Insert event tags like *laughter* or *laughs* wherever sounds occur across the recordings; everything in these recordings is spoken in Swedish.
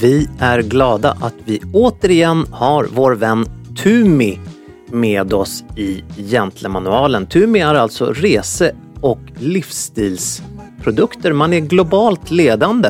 Vi är glada att vi återigen har vår vän Tumi med oss i Gentlemanualen. Tumi är alltså rese och livsstilsprodukter. Man är globalt ledande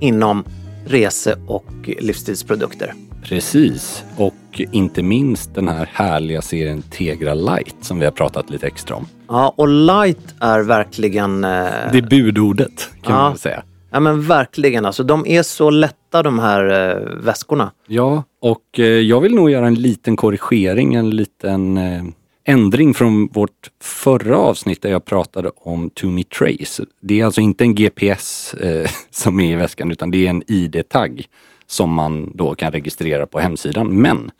inom rese och livsstilsprodukter. Precis, och inte minst den här härliga serien Tegra Light som vi har pratat lite extra om. Ja, och light är verkligen... Eh... Det är budordet kan Ja. man säga. Ja men verkligen alltså. De är så lätta de här eh, väskorna. Ja, och eh, jag vill nog göra en liten korrigering, en liten eh, ändring från vårt förra avsnitt där jag pratade om Tumi Trace. Det är alltså inte en GPS eh, *laughs* som är i väskan utan det är en ID-tagg som man då kan registrera på hemsidan. Men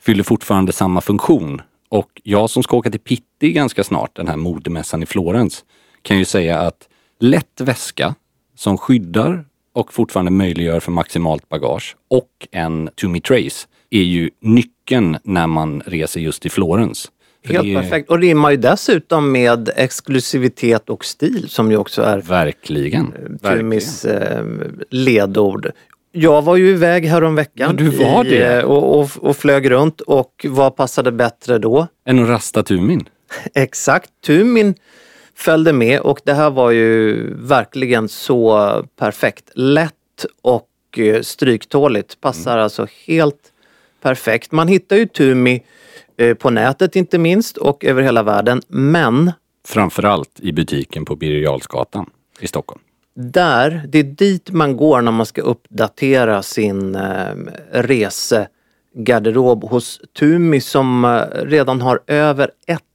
fyller fortfarande samma funktion. Och jag som ska åka till Pitti ganska snart, den här modemässan i Florens, kan ju säga att lätt väska som skyddar och fortfarande möjliggör för maximalt bagage och en Tumi Trace är ju nyckeln när man reser just till Florens. För Helt det är perfekt. Och rimmar ju dessutom med exklusivitet och stil som ju också är Verkligen. Tumis eh, ledord. Jag var ju iväg häromveckan Ja, du var i, det. eh, och, och, och flög runt och vad passade bättre då? Än att rasta Tumin. *laughs* Exakt, Tumin följde med och det här var ju verkligen så perfekt. Lätt och eh, stryktåligt. Passar Mm. alltså helt perfekt. Man hittar ju Tumi eh, på nätet inte minst och över hela världen. Men Framförallt i butiken på Birger i Stockholm. där, det är dit man går när man ska uppdatera sin eh, resegarderob hos Tumi som eh, redan har över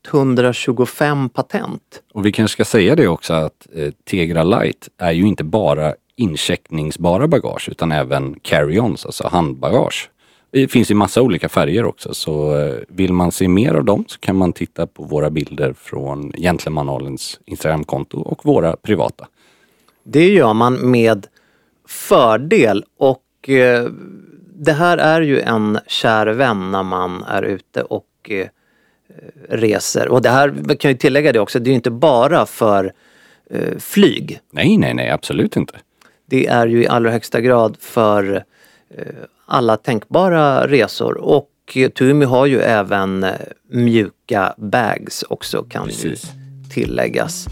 125 patent. Och vi kanske ska säga det också att eh, Tegra Light är ju inte bara incheckningsbara bagage utan även carry-ons, alltså handbagage. Det finns i massa olika färger också så eh, vill man se mer av dem så kan man titta på våra bilder från Gentlemanualens Instagramkonto och våra privata. Det gör man med fördel och eh, det här är ju en kär vän när man är ute och eh, reser. Och det här, kan ju tillägga det också, det är ju inte bara för eh, flyg. Nej, nej, nej, absolut inte. Det är ju i allra högsta grad för eh, alla tänkbara resor och eh, Tumi har ju även eh, mjuka bags också kan ju Precis. tilläggas.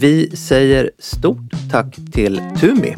Vi säger stort tack till Tumi.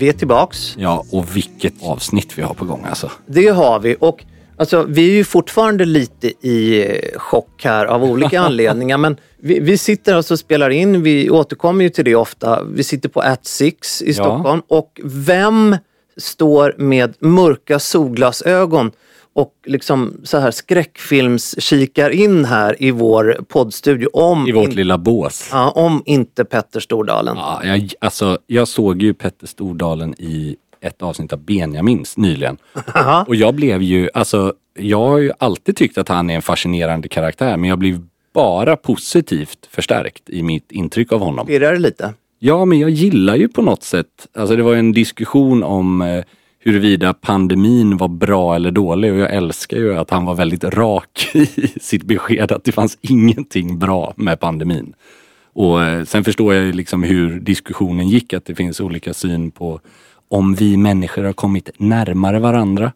Vi är tillbaks. Ja, och vilket avsnitt vi har på gång alltså. Det har vi och alltså, vi är ju fortfarande lite i eh, chock här av olika *laughs* anledningar men vi, vi sitter alltså och spelar in, vi återkommer ju till det ofta. Vi sitter på At Six i Stockholm och vem står med mörka solglasögon och liksom så här skräckfilms kikar in här i vår poddstudio om, I vårt in, lilla bås. ja, om inte Petter Stordalen. Ja, jag, alltså, jag såg ju Petter Stordalen i ett avsnitt av Benjamins nyligen. Och jag blev ju, alltså, jag har ju alltid tyckt att han är en fascinerande karaktär, men jag blev bara positivt förstärkt i mitt intryck av honom. Pirrar det lite? Ja, men jag gillar ju på något sätt, alltså det var ju en diskussion om eh, huruvida pandemin var bra eller dålig och jag älskar ju att han var väldigt rak *laughs* i sitt besked att det fanns ingenting bra med pandemin. Och eh, sen förstår jag ju liksom hur diskussionen gick, att det finns olika syn på om vi människor har kommit närmare varandra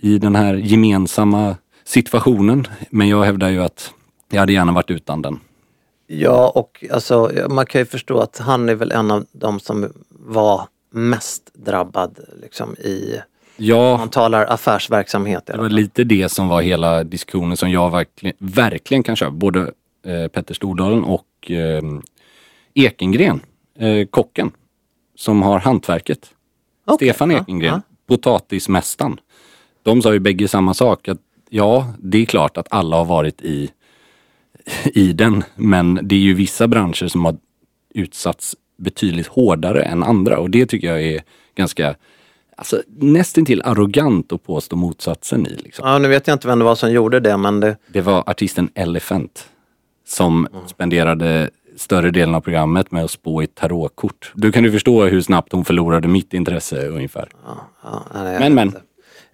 i den här gemensamma situationen. Men jag hävdar ju att jag hade gärna varit utan den. Ja, och alltså, man kan ju förstå att han är väl en av de som var mest drabbad liksom, i, Ja, man talar affärsverksamhet. Det var lite det som var hela diskussionen som jag verkligen, verkligen kan köpa. Både eh, Petter Stordalen och eh, Ekengren, eh, kocken, som har hantverket. Okej, Stefan Ekengren, ja. potatismästaren. De sa ju bägge samma sak. Att, ja, det är klart att alla har varit i, i den. Men det är ju vissa branscher som har utsatts betydligt hårdare än andra. Och det tycker jag är ganska alltså, nästintill arrogant att påstå motsatsen i. Liksom. Ja, nu vet jag inte vem det var som gjorde det, men det, Det var artisten Elephant som spenderade större delen av programmet med att spå i tarotkort. Du kan ju förstå hur snabbt hon förlorade mitt intresse ungefär. ja, nej, jag Men men, inte.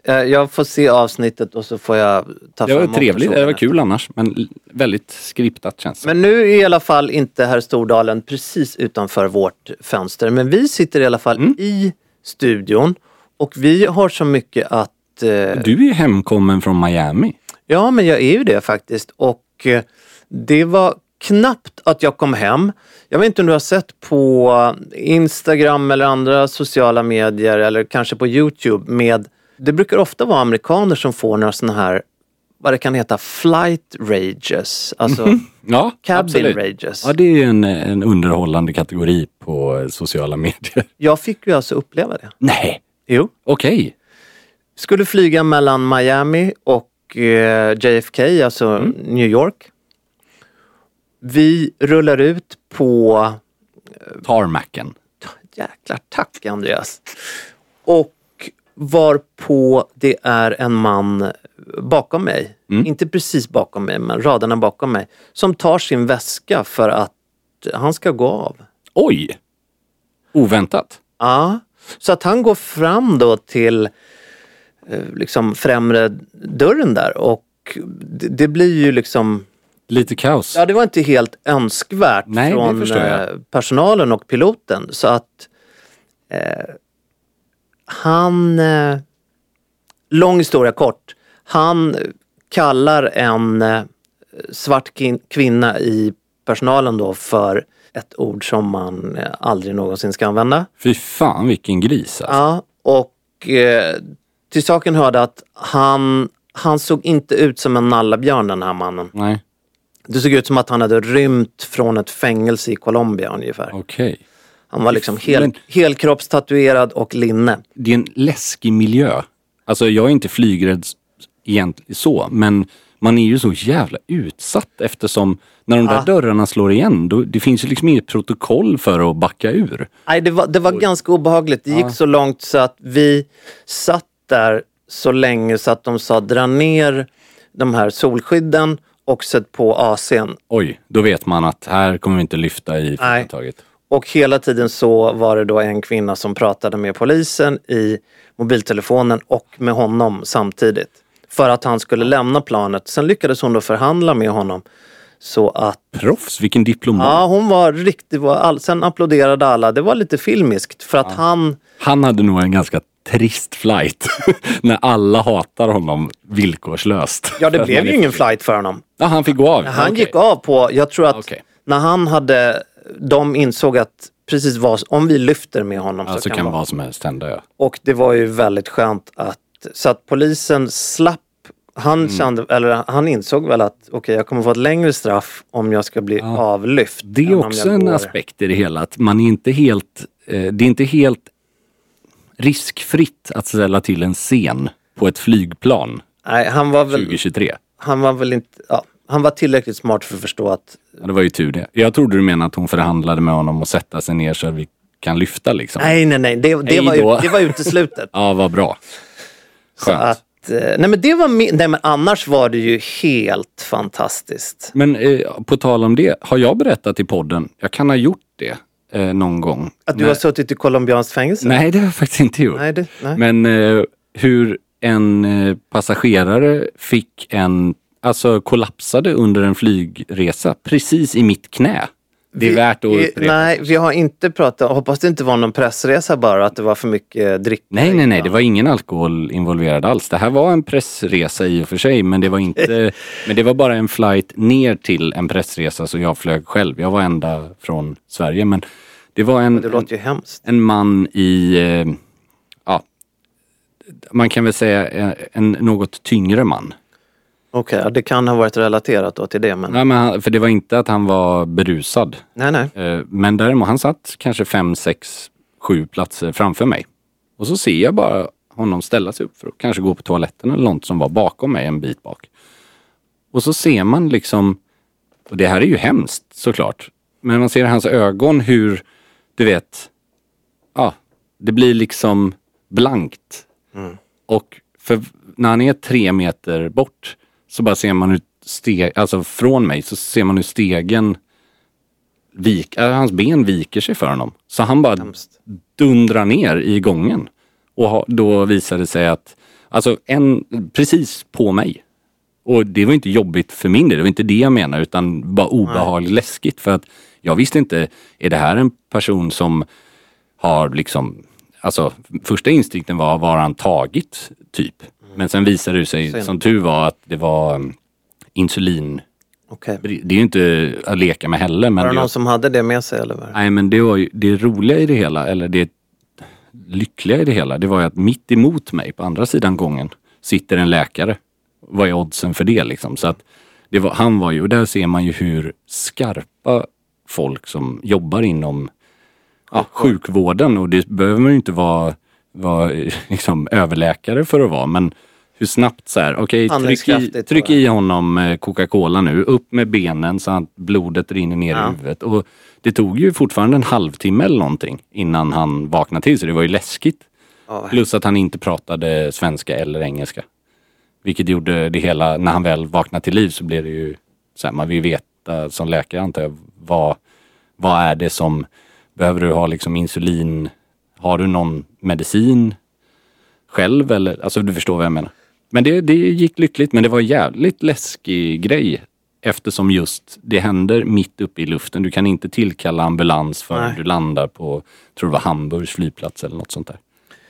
Eh, Jag får se avsnittet och så får jag ta det var fram trevligt, det var kul annars. Men väldigt skriptat känns det. Men nu är i alla fall inte herr Stordalen precis utanför vårt fönster. Men vi sitter i alla fall Mm. i studion och vi har så mycket att... Eh, Du är hemkommen från Miami. Ja, men jag är ju det faktiskt. Och eh, det var knappt att jag kom hem. Jag vet inte om du har sett på Instagram eller andra sociala medier eller kanske på Youtube med det brukar ofta vara amerikaner som får några sådana här vad det kan heta flight rages. Alltså *laughs* Ja, cabin absolut. rages. Ja, det är en, en underhållande kategori på eh, sociala medier. *laughs* Jag fick ju alltså uppleva det. Nej, Jo. okej. Skulle flyga mellan Miami och eh, JFK, alltså New York. Vi rullar ut på Tarmacen. Jäklar tack Andreas. Och varpå det är en man bakom mig, inte precis bakom mig men raderna bakom mig, som tar sin väska för att han ska gå av. Oj! Oväntat. Ja, så att han går fram då till eh, liksom främre dörren där och det, det blir ju liksom Lite kaos. Ja, det var inte helt önskvärt Nej, från eh, personalen och piloten. Så att eh, han, eh, lång historia kort, han kallar en eh, svart kvinna i personalen då för ett ord som man eh, aldrig någonsin ska använda. Fy fan vilken gris alltså. Ja, och eh, till saken hörde att han, han såg inte ut som en nallabjörn den här mannen. Nej, Det såg ut som att han hade rymt från ett fängelse i Colombia ungefär. okej. Han var liksom hel, Men- helkroppstatuerad och linne. Det är en läskig miljö. Alltså jag är inte flygrädd egentligen så, men man är ju så jävla utsatt eftersom när de där Ja. dörrarna slår igen, då, det finns ju liksom inget protokoll för att backa ur. Nej, det var, det var ganska obehagligt. Det gick så långt så att vi satt där så länge så att de sa dra ner de här solskydden och sätt på AC'n. Oj, då vet man att här kommer vi inte lyfta i Nej. företaget. Och hela tiden så var det då en kvinna som pratade med polisen i mobiltelefonen och med honom samtidigt. För att han skulle lämna planet. Sen lyckades hon då förhandla med honom. Så att Proffs, vilken diplomat. Ja, hon var riktigt... Var all, sen applåderade alla. Det var lite filmiskt för att han... Han hade nog en ganska trist flight *laughs* när alla hatar honom villkorslöst. Ja, det blev ju ingen flight för honom. Ja, han fick gå av. Han Okej. gick av på... Jag tror att Okej. när han hade... De insåg att precis vad... Om vi lyfter med honom Alltså så kan, kan vad- som helst hända ja. Och det var ju väldigt skönt att... Så att polisen slapp... Han, Mm. kände, eller han insåg väl att okej, jag kommer få ett längre straff om jag ska bli avlyft. Det är också en går- aspekt i det hela, att man är inte helt, eh, det är inte helt riskfritt att ställa till en scen på ett flygplan Nej, han var väl, 2023. han var väl inte, ja, han var tillräckligt smart för att förstå att Ja, det var ju tur det. Jag trodde du menade att hon förhandlade med honom och sätta sig ner så att vi kan lyfta liksom. nej, nej, nej, det, det, var, ut- det var uteslutet. *laughs* Ja, vad bra. Skönt. att, eh, nej men det var nej men annars var det ju helt fantastiskt. Men eh, på tal om det, har jag berättat i podden, jag kan ha gjort det eh, någon gång. Att du Nej. har suttit i colombianskt fängelse? Nej, det har jag faktiskt inte gjort. Nej, det, nej. Men eh, hur en eh, passagerare fick en, alltså kollapsade under en flygresa precis i mitt knä. Det är värt att vi, upprepa. Nej, vi har inte pratat, hoppas det inte var någon pressresa bara, att det var för mycket dricka. Nej, nej, nej, det var ingen alkohol involverad alls. Det här var en pressresa i och för sig, men det var inte, *laughs* men det var bara en flight ner till en pressresa så jag flög själv. Jag var ända från Sverige, men det var en, Det låter ju hemskt. en man i, eh, ja, man kan väl säga eh, en något tyngre man. Okej, ja, det kan ha varit relaterat då till det, men Nej, men han, för det var inte att han var berusad. nej, nej. Eh, Men däremot, han satt kanske fem, sex, sju platser framför mig. Och så ser jag bara honom ställa sig upp för att kanske gå på toaletten eller något som var bakom mig en bit bak. Och så ser man liksom, och det här är ju hemskt såklart, men man ser i hans ögon hur, du vet, ja, det blir liksom blankt. Och för när han är tre meter bort så bara ser man hur steg, alltså från mig så ser man hur stegen vik, äh, hans ben viker sig för honom. Så han bara Hemskt. dundrar ner i gången. Och ha, då visade det sig att, alltså en, precis på mig. Och det var inte jobbigt för min del, det var inte det jag menar utan bara obehagligt läskigt. För att jag visste inte, är det här en person som har liksom, alltså första instinkten var, var han tagit typ? Men sen visade det sig, Sen. som tur var, att det var um, insulin. Okej. Det är ju inte att leka med heller. Men Var det det- någon som hade det med sig eller? Nej men det var ju, det roliga i det hela, eller det lyckliga i det hela, det var ju att mitt emot mig på andra sidan gången sitter en läkare. Vad är oddsen för det liksom? Så att det var, han var ju, och där ser man ju hur skarpa folk som jobbar inom ja, sjukvården och det behöver man ju inte vara, vara *laughs* liksom, överläkare för att vara men hur snabbt så här, okej tryck, i, tryck i honom eh, Coca-Cola nu, upp med benen så att blodet rinner ner Ja. i huvudet. Och det tog ju fortfarande en halvtimme eller någonting innan han vaknade till så det var ju läskigt. Ja. Plus att han inte pratade svenska eller engelska. Vilket gjorde det hela, när han väl vaknade till liv så blev det ju så här, man vill veta som läkare antar jag, vad, vad är det som, behöver du ha liksom insulin, har du någon medicin själv eller, alltså du förstår vad jag menar. Men det, det gick lyckligt men det var en jävligt läskig grej eftersom just det händer mitt uppe i luften. Du kan inte tillkalla ambulans förrän Nej. du landar på, tror det var Hamburgs flygplats eller något sånt där.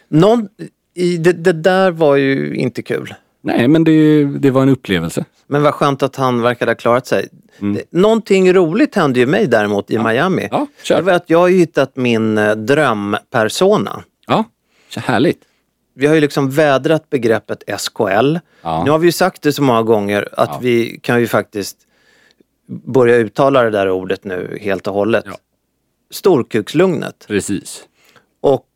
Någon, i, det, det där var ju inte kul. Nej men det, det var en upplevelse. Men vad skönt att han verkade ha klarat sig. Det, någonting roligt hände ju mig däremot i Miami. Mm. Ja, kör. Det var att jag har hittat min eh, drömpersona. Ja, så härligt. Vi har ju liksom vädrat begreppet SKL. Ja. Nu har vi ju sagt det så många gånger att Ja. vi kan ju faktiskt börja uttala det där ordet nu helt och hållet. Ja. Storkukslugnet. Precis. Och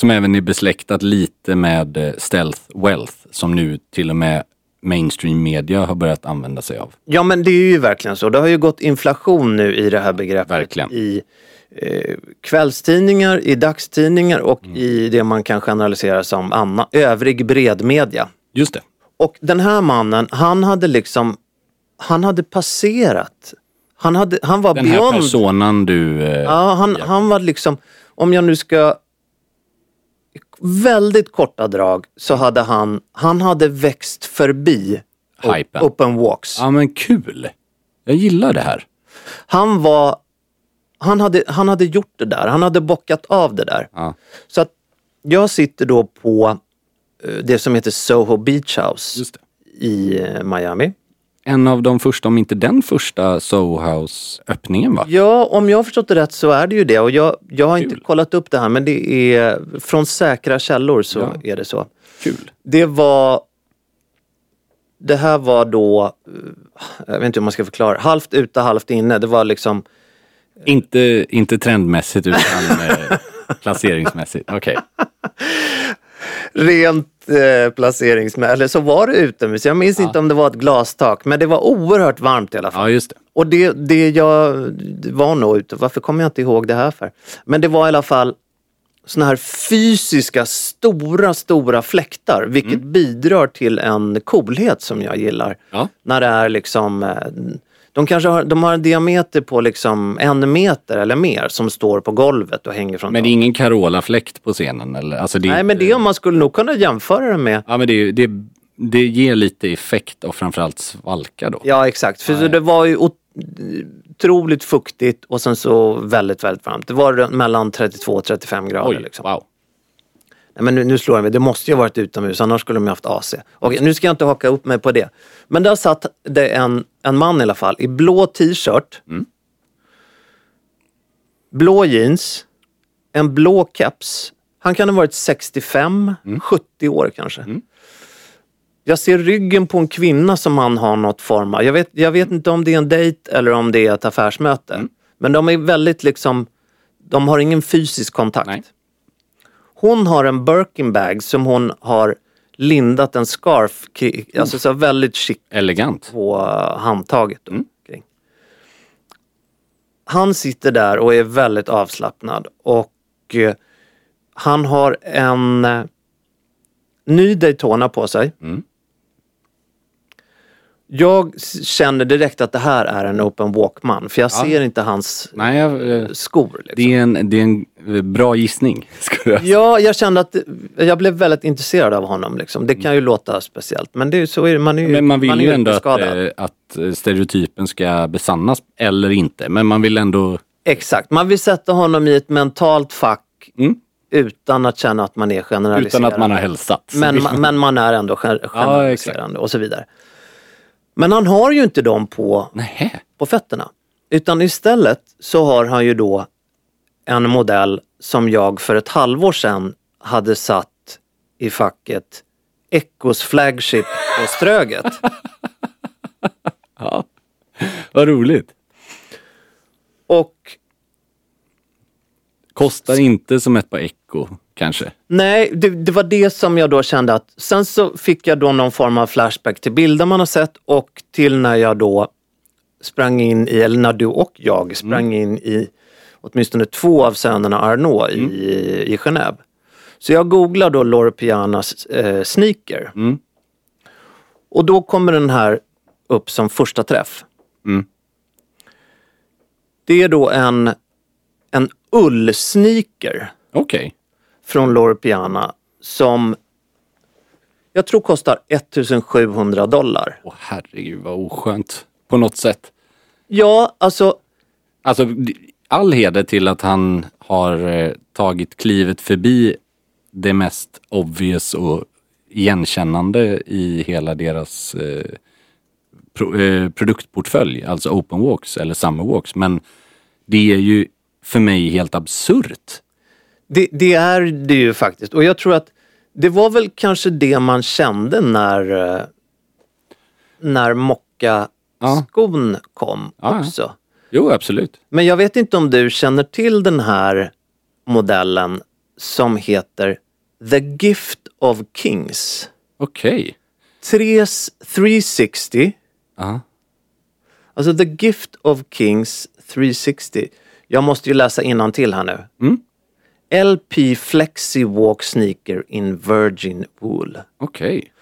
Som även är besläktat lite med eh, stealth wealth som nu till och med mainstream media har börjat använda sig av. Ja men det är ju verkligen så. Det har ju gått inflation nu i det här begreppet. Verkligen. I eh, kvällstidningar, i dagstidningar och Mm. i det man kan generalisera som anna, övrig bredmedia. Just det. Och den här mannen, han hade liksom, han hade passerat. Han, hade, han var Den här beyond. personan du... Eh, Ja, han, Ja. han var liksom, om jag nu ska väldigt korta drag så hade han, han hade växt förbi Hypen. open walks. Ja men kul. Jag gillar det här. Han var, han hade, han hade gjort det där, han hade bockat av det där. Ja. Så att jag sitter då på eh, det som heter Soho Beach House i eh, Miami. En av de första, om inte den första Soho House-öppningen va? Ja, om jag har förstått det rätt så är det ju det. Och jag, jag har inte Kul. kollat upp det här men det är från säkra källor så Ja. är det så. Kul. Det var Det här var då, eh, jag vet inte hur man ska förklara, halvt ute, halvt inne. Det var liksom, Inte, inte trendmässigt utan *laughs* eh, Placeringsmässigt, okej. Rent eh, placeringsmässigt, eller så var det utomhus. Jag minns inte om det var ett glastak, men det var oerhört varmt i alla fall. Ja, just det. Och det, det jag var nog ute, varför kommer jag inte ihåg det här för? Men det var i alla fall såna här fysiska stora, stora fläktar, vilket bidrar till en coolhet som jag gillar. Ja. När det är liksom, eh, de kanske har, de har en diameter på liksom en meter eller mer som står på golvet och hänger från Men det är ingen Carola-fläkt på scenen? Eller? Alltså det, Nej men det om man skulle nog kunna jämföra det med Ja, men det, det, det ger lite effekt och framförallt svalka då. Ja exakt, för det var ju ot- otroligt fuktigt och sen så väldigt, väldigt varmt. Det var mellan 32 och 35 grader. Oj, liksom. wow. Men nu, nu slår jag mig, det måste ju ha varit utomhus, annars skulle de ju haft AC. Okej, nu ska jag inte haka upp mig på det. Men där satt det en, en man i alla fall i blå t-shirt, blå jeans, en blå keps. Han kan ha varit 65, 70 år kanske. Jag ser ryggen på en kvinna som han har något form av. Jag vet, jag vet inte om det är en dejt eller om det är ett affärsmöte. Men de är väldigt liksom, de har ingen fysisk kontakt. Nej. Hon har en Birkin bag som hon har lindat en scarf, alltså så väldigt chic Elegant. på eh, handtaget. Då, kring. Han sitter där och är väldigt avslappnad och eh, han har en eh, ny Daytona på sig. Jag s- känner direkt att det här är en open walk-man för jag ser inte hans Nej, jag, skor. Liksom. det, är en, det är en bra gissning. *laughs* Skulle jag. Ja, jag kände att jag blev väldigt intresserad av honom. Liksom. Det kan ju låta speciellt, men det är, så är det. Man är ju, Men man vill är ju ändå att, eh, att eh, stereotypen ska besannas eller inte. Men man vill ändå... Exakt, man vill sätta honom i ett mentalt fack Mm. utan att känna att man är generaliserande. Utan att man har hälsat. Men, *laughs* man- men man är ändå gen- generaliserande och så vidare. Men han har ju inte dem på, på fötterna. Utan istället så har han ju då en modell som jag för ett halvår sedan hade satt i facket Echos flagship på Ströget. *laughs* Vad roligt. Och Kostar inte som ett par Echo kanske. Nej, det, det var det som jag då kände att sen så fick jag då någon form av flashback till bilder man har sett och till när jag då sprang in i, eller när du och jag sprang in i åtminstone två av sönerna Arnaud i, i Genève. Så jag googlar då Loro Pianas eh, sneaker. Och då kommer den här upp som första träff. Det är då en, en ullsneaker Okej. från Loro Piana som jag tror kostar 1700 dollar. Åh herregud vad oskönt. På något sätt. Ja, alltså Alltså all heder till att han har eh, tagit klivet förbi det mest obvious och igenkännande i hela deras eh, pro, eh, produktportfölj, alltså open walks eller summer walks. Men det är ju för mig helt absurt. det, det är det ju faktiskt. Och jag tror att det var väl kanske det man kände när, när mocka-skon kom Ja. också. Jo, absolut. Men jag vet inte om du känner till den här modellen som heter The Gift of Kings. Okej. Tres 360 Ja. Alltså The Gift of Kings 360. Jag måste ju läsa till här nu. Mm. LP Flexi Walk Sneaker in Virgin Wool. Okej.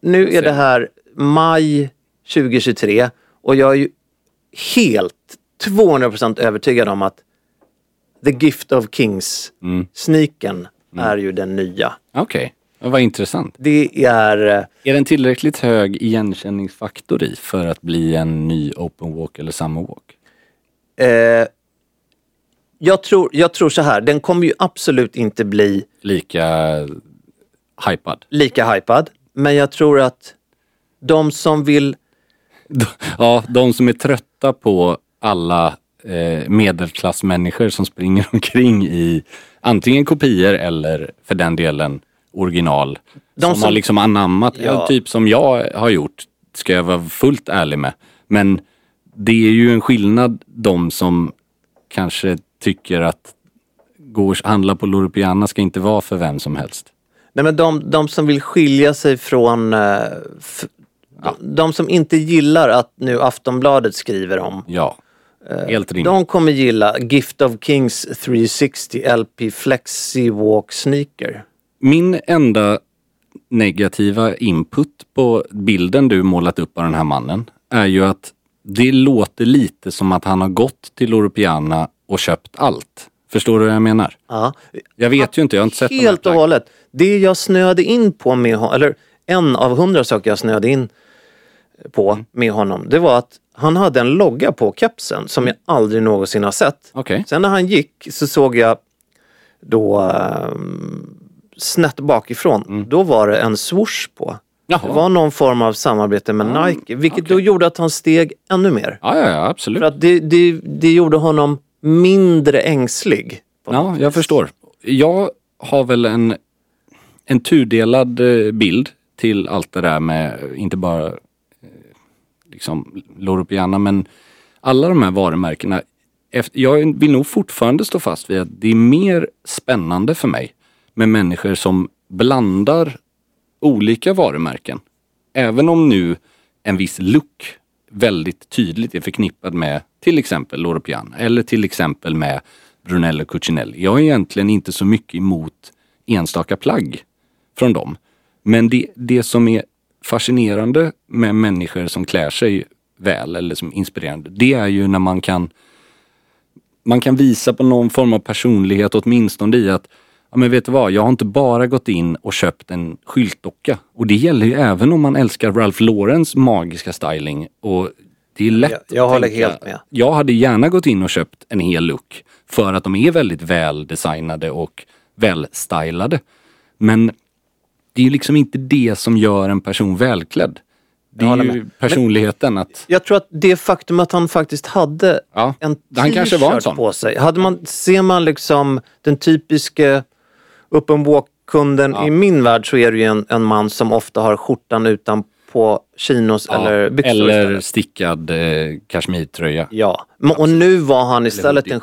Nu är det här maj 2023 och jag är ju helt 200% övertygad om att The Gift of Kings Mm. sneakern är ju den nya. Okej. Vad intressant. Det är... eh, Är den tillräckligt hög igenkänningsfaktor i för att bli en ny open walk eller summer walk? Eh, jag, tror, jag tror så här, den kommer ju absolut inte bli Lika hypad. lika hypad. Men jag tror att de som vill... *laughs* Ja, de som är trötta på alla eh, medelklassmänniskor som springer *laughs* omkring i antingen kopior eller för den delen original. som, som- har liksom anammat, ja. Typ som jag har gjort, ska jag vara fullt ärlig med. Men det är ju en skillnad de som kanske tycker att gå och handla på Loro Piana ska inte vara för vem som helst. Nej men de, de som vill skilja sig från... eh, f- de, de som inte gillar att nu Aftonbladet skriver om. Ja, helt rimligt. De kommer gilla Gift of Kings 360 LP Flexi Walk Sneaker. Min enda negativa input på bilden du målat upp av den här mannen är ju att det låter lite som att han har gått till Loro Piana och köpt allt. Förstår du vad jag menar? Ja. Jag vet ju inte, jag har inte sett Helt och hållet. Det jag snöade in på med eller en av hundra saker jag snöade in på Mm. med honom, det var att han hade en logga på kepsen som jag aldrig någonsin har sett. Okej. Sen när han gick så såg jag då ehm, snett bakifrån, då var det en swoosh på. Mm. Jaha. Det var någon form av samarbete med Nike, vilket då gjorde att han steg ännu mer. Ja, ja, ja absolut. För att det, det, det gjorde honom mindre ängslig. Ja, jag förstår. Jag har väl en, en tudelad eh, bild till allt det där med, inte bara liksom Loropiana. Men alla de här varumärkena. Jag vill nog fortfarande stå fast vid att det är mer spännande för mig med människor som blandar olika varumärken. Även om nu en viss look väldigt tydligt är förknippad med till exempel Loropiana eller till exempel med Brunello Cucinelli. Jag är egentligen inte så mycket emot enstaka plagg från dem. Men det, det som är fascinerande med människor som klär sig väl eller som är inspirerande, det är ju när man kan man kan visa på någon form av personlighet åtminstone i att Ja men vet du vad, jag har inte bara gått in och köpt en skyltdocka. Och det gäller ju även om man älskar Ralph Laurens magiska styling. Och det är lätt Jag- jag att håller tänka- helt med. Jag hade gärna gått in och köpt en hel look. För att de är väldigt väl designade och välstylade. Men det är ju liksom inte det som gör en person välklädd. Det är ju personligheten att... Jag tror att det faktum att han faktiskt hade Ja, en t-shirt på sig. Hade man, ser man liksom den typiske open walk-kunden i min värld så är det ju en, en man som ofta har skjortan utan på chinos Ja, eller byxor eller stickad eh, kashmirtröja. Ja, Men- och nu var han istället en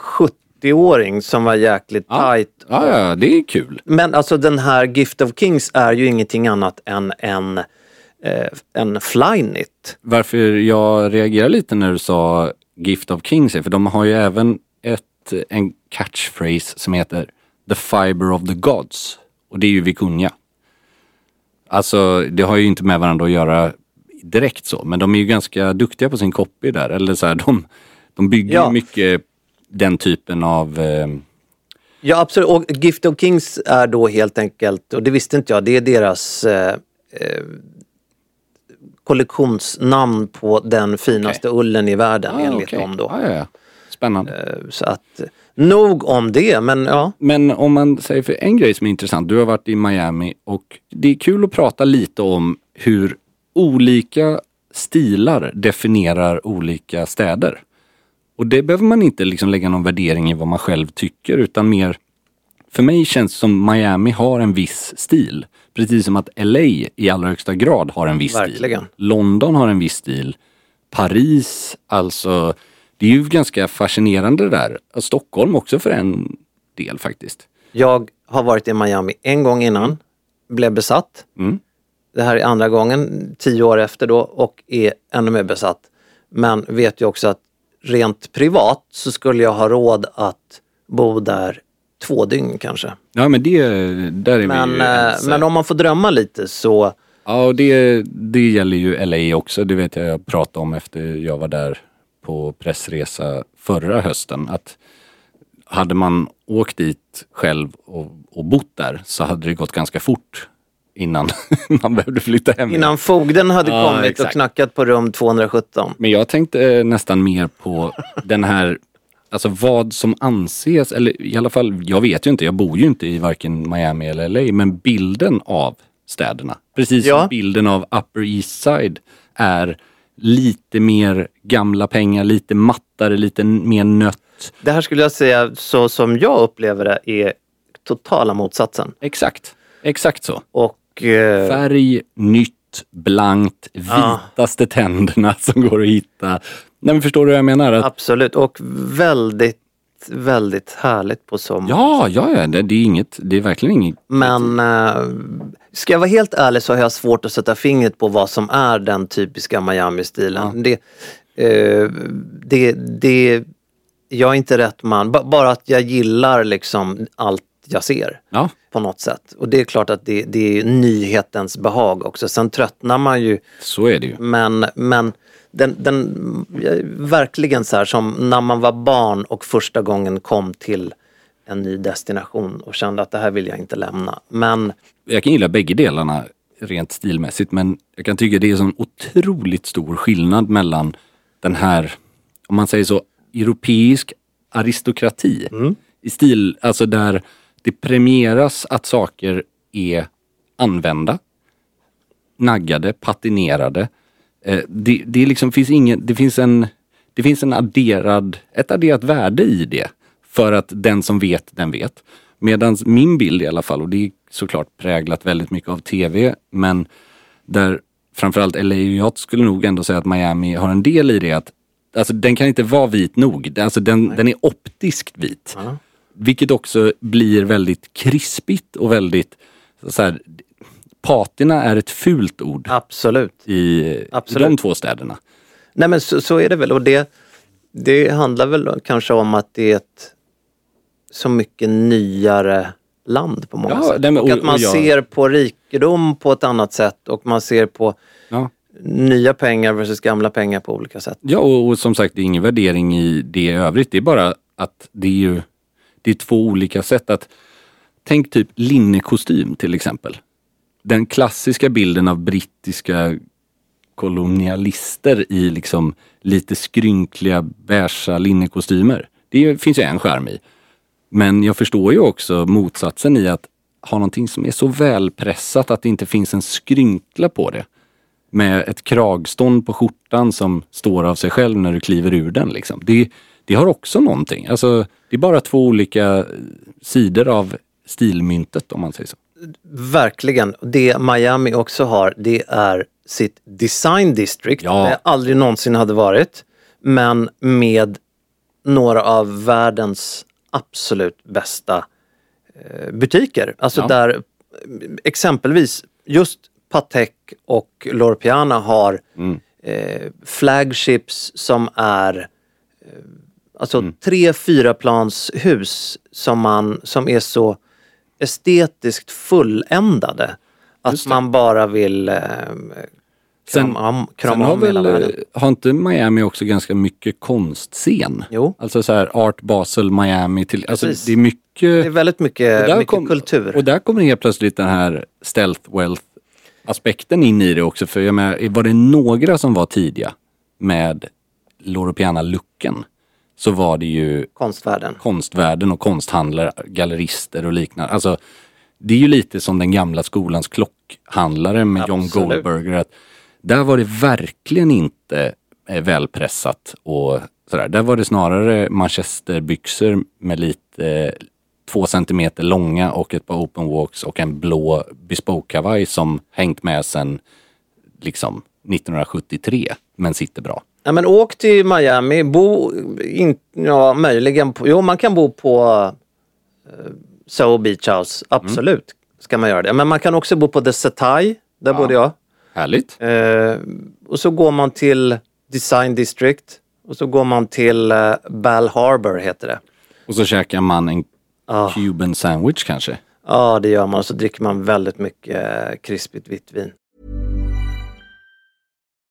70-åring som var jäkligt Ja. tight. Ja, ja, det är kul. Men alltså den här Gift of Kings är ju ingenting annat än en, eh, en flyknit. Varför jag reagerar lite när du sa Gift of Kings är för de har ju även ett, en catchphrase som heter The Fiber of the Gods. Och det är ju Vikunja. Alltså det har ju inte med varandra att göra direkt så, men de är ju ganska duktiga på sin copy där. Eller så här, de, de bygger Ja. mycket den typen av... Eh, Ja absolut, och Gift of Kings är då helt enkelt, och det visste inte jag, det är deras eh, eh, kollektionsnamn på den finaste ullen i världen ah, enligt okej. dem då. Ja, ja, ja. Spännande. Eh, Så att, nog om det, men ja. Men om man säger för en grej som är intressant. Du har varit i Miami och det är kul att prata lite om hur olika stilar definierar olika städer. Och det behöver man inte liksom lägga någon värdering i vad man själv tycker utan mer för mig känns det som Miami har en viss stil. Precis som att LA i allra högsta grad har en viss Verkligen. stil. London har en viss stil. Paris, alltså det är ju ganska fascinerande det där. Stockholm också för en del faktiskt. Jag har varit i Miami en gång innan, blev besatt. Mm. Det här är andra gången, tio år efter då, och är ännu mer besatt. Men vet ju också att rent privat så skulle jag ha råd att bo där två dygn kanske. Ja men det, där är Men, vi ju eh, ense. men om man får drömma lite så, Ja och det, det gäller ju LA också. Det vet jag jag pratade om efter jag var där på pressresa förra hösten. Att hade man åkt dit själv och, och bott där så hade det gått ganska fort innan *laughs* man behövde flytta hem. innan fogden hade Ja, kommit och exakt. knackat på rum 217. Men jag tänkte eh, nästan mer på den här, alltså vad som anses, eller i alla fall, jag vet ju inte, jag bor ju inte i varken Miami eller LA, men bilden av städerna. Precis Ja. som bilden av Upper East Side är lite mer gamla pengar, lite mattare, lite mer nött. Det här skulle jag säga, så som jag upplever det, är totala motsatsen. Exakt, exakt så. Och Färg, nytt, blankt, Ja. vitaste tänderna *laughs* som går att hitta. Nej men förstår du vad jag menar? Att absolut, och väldigt väldigt härligt på många Ja, ja, ja det, det är inget, det är verkligen inget. Men eh, ska jag vara helt ärlig så har jag svårt att sätta fingret på vad som är den typiska Miami-stilen. Det, eh, det, det, jag är inte rätt man, ba, bara att jag gillar liksom allt jag ser Ja, på något sätt. Och det är klart att det, det är nyhetens behag också. Sen tröttnar man ju så är det ju. men, men den, den, verkligen så här som när man var barn och första gången kom till en ny destination och kände att det här vill jag inte lämna. Men Jag kan gilla bägge delarna rent stilmässigt men jag kan tycka det är sån otroligt stor skillnad mellan den här, om man säger så, europeisk aristokrati i stil, alltså där det premieras att saker är använda, naggade, patinerade. Eh, det, det liksom finns ingen, det finns en, det finns en adderad, ett adderat värde i det. För att den som vet, den vet. Medan min bild i alla fall, och det är såklart präglat väldigt mycket av tv, men där framförallt LA jag skulle nog ändå säga att Miami har en del i det att Alltså den kan inte vara vit nog. Alltså den, den är optiskt vit. Vilket också blir väldigt krispigt och väldigt så här, patina är ett fult ord absolut. i, Absolut. de två städerna. Nej men så, så är det väl och det, det handlar väl kanske om att det är ett så mycket nyare land på många Ja, sätt. nej, men- och och- att man och jag- ser på rikedom på ett annat sätt och man ser på Ja. nya pengar versus gamla pengar på olika sätt. Ja, och, och som sagt, det är ingen värdering i det i övrigt. Det är bara att det är ju det är två olika sätt att Tänk typ linnekostym till exempel. Den klassiska bilden av brittiska kolonialister i liksom lite skrynkliga beiga linnekostymer. Det finns ju en skärm i. Men jag förstår ju också motsatsen i att ha någonting som är så välpressat att det inte finns en skrynkla på det med ett kragstånd på skjortan som står av sig själv när du kliver ur den. Liksom. Det, det har också någonting. Alltså, det är bara två olika sidor av stilmyntet om man säger så. Verkligen. Det Miami också har det är sitt design district. Ja. Där jag aldrig någonsin hade varit. Men med några av världens absolut bästa eh, butiker. Alltså Ja. där exempelvis just Patek och Loro Piana har Mm. eh, flagships som är eh, alltså Mm. tre fyra plans hus som, man, som är så estetiskt fulländade att man bara vill eh, Sen- krama, om, Sen krama har, om hela väl, världen. eh, har inte Miami också ganska mycket konstscen? Jo. Alltså så här Art Basel, Miami. Till, alltså det är mycket... Det är väldigt mycket, mycket kom- kultur. Och där kommer helt plötsligt den här stealth wealth aspekten in i det också. För jag menar, var det några som var tidiga med Loro Piana-looken så var det ju Konstvärlden. konstvärlden och konsthandlare, gallerister och liknande. Alltså, det är ju lite som den gamla skolans klockhandlare med John Absolut. Goldberger. Att där var det verkligen inte eh, välpressat och sådär. Där var det snarare manchesterbyxor med lite eh, två centimeter långa och ett par open walks och en blå bespoke-kavaj som hängt med sedan liksom 1973 men sitter bra. Ja, men åk till Miami, bo, in, ja möjligen, på, jo man kan bo på uh, Soho Beach House, absolut ska man göra det. Men man kan också bo på The Setai, där bodde jag. Härligt. Eh, och så går man till Design District och så går man till uh, Bal Harbor heter det. Och så käkar man en Ah. Cuban sandwich kanske. Ja det gör man och så dricker man väldigt mycket uh, krispigt vitt vin.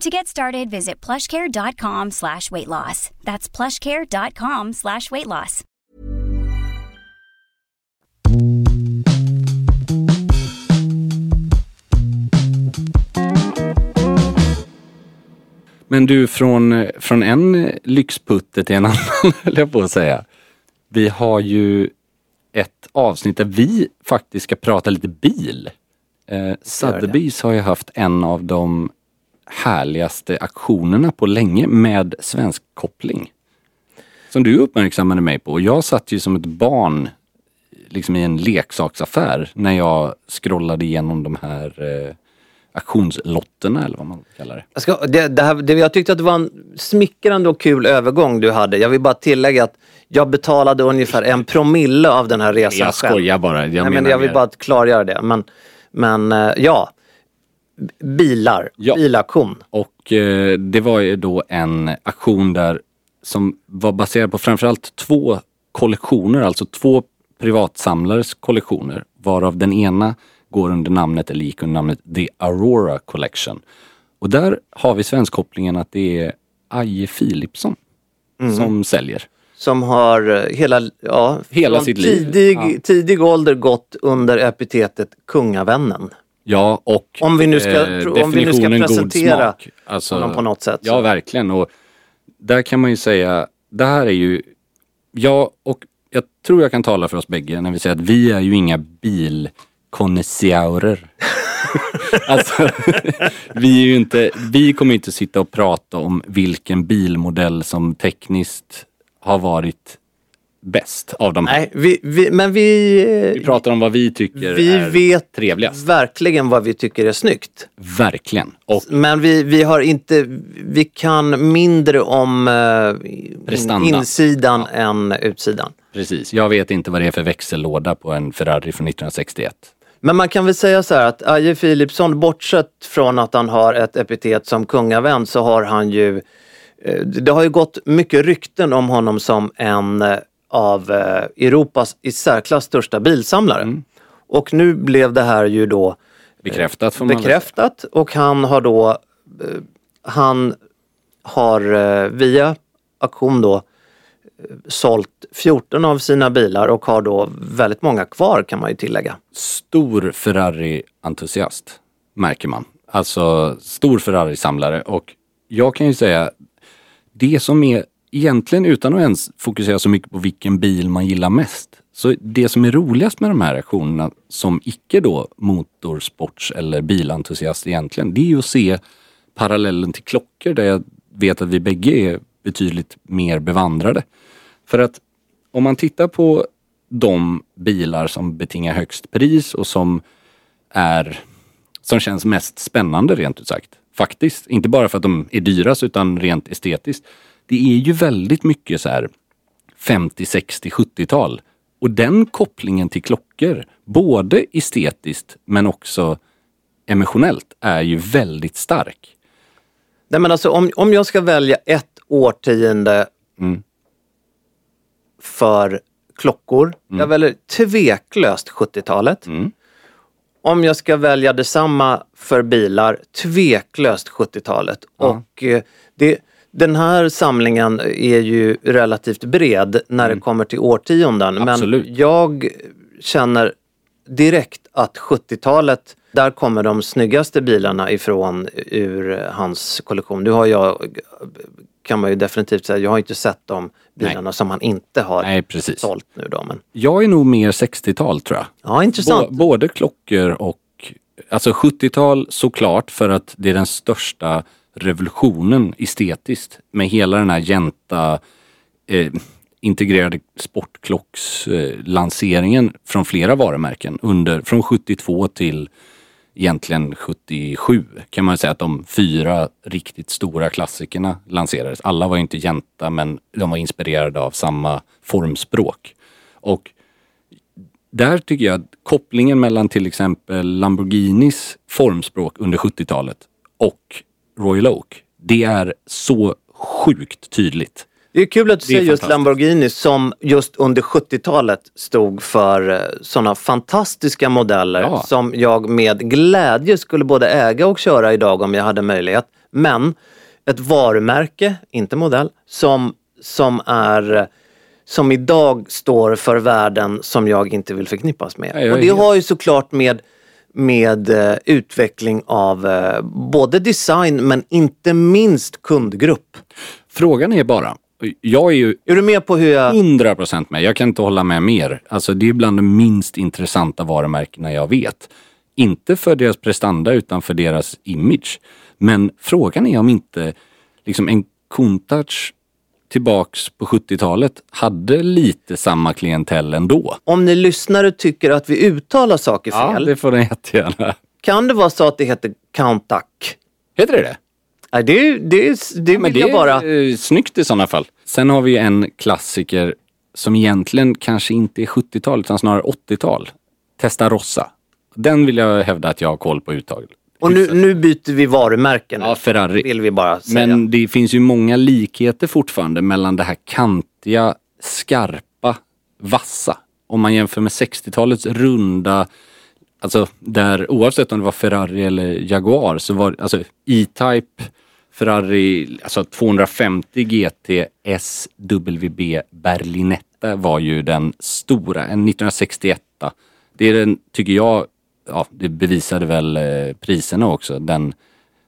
To get started, visit plushcare.com slash weight loss. That's plushcare.com slash weight loss. Men du, från, från en lyxputte till en *laughs* annan, höll jag på att säga. Vi har ju ett avsnitt där vi faktiskt ska prata lite bil. Eh, Sotheby's har ju haft en av de härligaste aktionerna på länge med svensk koppling. Som du uppmärksammade mig på. Jag satt ju som ett barn liksom i en leksaksaffär när jag scrollade igenom de här eh, auktionslotterna eller vad man kallar det. Jag, ska, det, det här, det, jag tyckte att det var en smickrande och kul övergång du hade. Jag vill bara tillägga att jag betalade ungefär en promille av den här resan Jag själv. skojar bara. Jag, Nej, men jag vill bara klargöra det. Men, men eh, ja, bilar, Ja. bilaktion. Och eh, det var ju då en aktion där som var baserad på framförallt två kollektioner, alltså två privatsamlares kollektioner. Varav den ena går under namnet, eller gick under namnet The Aurora Collection. Och där har vi svenskkopplingen att det är Aje Philipsson som säljer. Som har eh, hela, ja, Hela sitt liv. tidig, Ja. tidig ålder gått under epitetet kungavännen. Ja, och Om vi nu ska- eh, om vi nu ska god presentera smak. Alltså, honom på något sätt, Ja, verkligen. Och där kan man ju säga, det här är ju, ja, och jag tror jag kan tala för oss bägge när vi säger att vi är ju inga bilkonnässörer. *laughs* alltså, *laughs* vi är ju inte, vi kommer inte sitta och prata om vilken bilmodell som tekniskt har varit bäst av de här. Nej, vi, vi, men vi, Vi pratar om vad vi tycker vi är vet trevligast. verkligen vad vi tycker är snyggt. Verkligen. Och Men vi, vi har inte, vi kan mindre om eh, insidan än utsidan. Precis, jag vet inte vad det är för växellåda på en Ferrari från 1961. Men man kan väl säga så här att Aje Philipsson, bortsett från att han har ett epitet som kungavän så har han ju, eh, det har ju gått mycket rykten om honom som en eh, av eh, Europas i särklass största bilsamlare. Mm. Och nu blev det här ju då Bekräftat får man bekräftat och han har då, eh, han har eh, via auktion då eh, sålt 14 av sina bilar och har då väldigt många kvar kan man ju tillägga. Stor Ferrari-entusiast märker man. Alltså stor Ferrari-samlare och jag kan ju säga det som är egentligen utan att ens fokusera så mycket på vilken bil man gillar mest. Så det som är roligast med de här aktionerna som icke då motorsports eller bilentusiast egentligen, det är ju att se parallellen till klockor där jag vet att vi bägge är betydligt mer bevandrade. För att om man tittar på de bilar som betingar högst pris och som är som känns mest spännande rent ut sagt. Faktiskt. Inte bara för att de är dyrast utan rent estetiskt. Det är ju väldigt mycket så här 50, 60, 70-tal. Och den kopplingen till klockor, både estetiskt men också emotionellt, är ju väldigt stark. Nej men alltså om, om jag ska välja ett årtionde Mm. för klockor, jag väljer tveklöst 70-talet. Mm. om jag ska välja detsamma för bilar, tveklöst 70-talet. Och eh, det, den här samlingen är ju relativt bred när det kommer till årtionden. Mm. Absolut. Men jag känner direkt att 70-talet, där kommer de snyggaste bilarna ifrån ur hans kollektion. Nu har jag, kan man ju definitivt säga, jag har inte sett de bilarna som han inte har Nej, precis. sålt nu då. Men, Jag är nog mer 60-tal tror jag. ja, intressant. Bå- både klockor och Alltså 70-tal såklart för att det är den största revolutionen estetiskt med hela den här jänta eh, integrerade sportklockslanseringen eh, lanseringen från flera varumärken under, från 72 till egentligen 77 kan man säga att de fyra riktigt stora klassikerna lanserades. Alla var inte jänta men de var inspirerade av samma formspråk. Och där tycker jag att kopplingen mellan till exempel Lamborghinis formspråk under 70-talet och Royal Oak, det är så sjukt tydligt. Det är kul att du säger just. Lamborghini som just under 70-talet stod för sådana fantastiska modeller Ja. som jag med glädje skulle både äga och köra idag om jag hade möjlighet. Men ett varumärke, inte modell, som, som är som idag står för värden som jag inte vill förknippas med. Och det har ju såklart med med eh, utveckling av eh, både design men inte minst kundgrupp. Frågan är bara, jag är ju Är du med på hur jag... 100% med. Jag kan inte hålla med mer. Alltså det är bland de minst intressanta varumärkena jag vet. Inte för deras prestanda utan för deras image. Men frågan är om inte liksom en Countach tillbaks på 70-talet hade lite samma klientell ändå. Om ni lyssnare tycker att vi uttalar saker Ja, fel, det får den jättegärna. kan det vara så att det heter Countach? Heter det det? Nej, det, det, det Men vill det jag bara... är eh, snyggt i sådana fall. Sen har vi en klassiker som egentligen kanske inte är 70-tal utan snarare 80-tal. Testarossa. Den vill jag hävda att jag har koll på uttag. Och nu, nu byter vi varumärken. Ja, Ferrari. Vill vi bara säga. Men det finns ju många likheter fortfarande mellan det här kantiga, skarpa, vassa. Om man jämför med 60-talets runda, alltså där oavsett om det var Ferrari eller Jaguar så var alltså E-Type, Ferrari, alltså 250 GT SWB Berlinetta var ju den stora, en 1961. Det är den, tycker jag, ja det bevisade väl eh, priserna också, den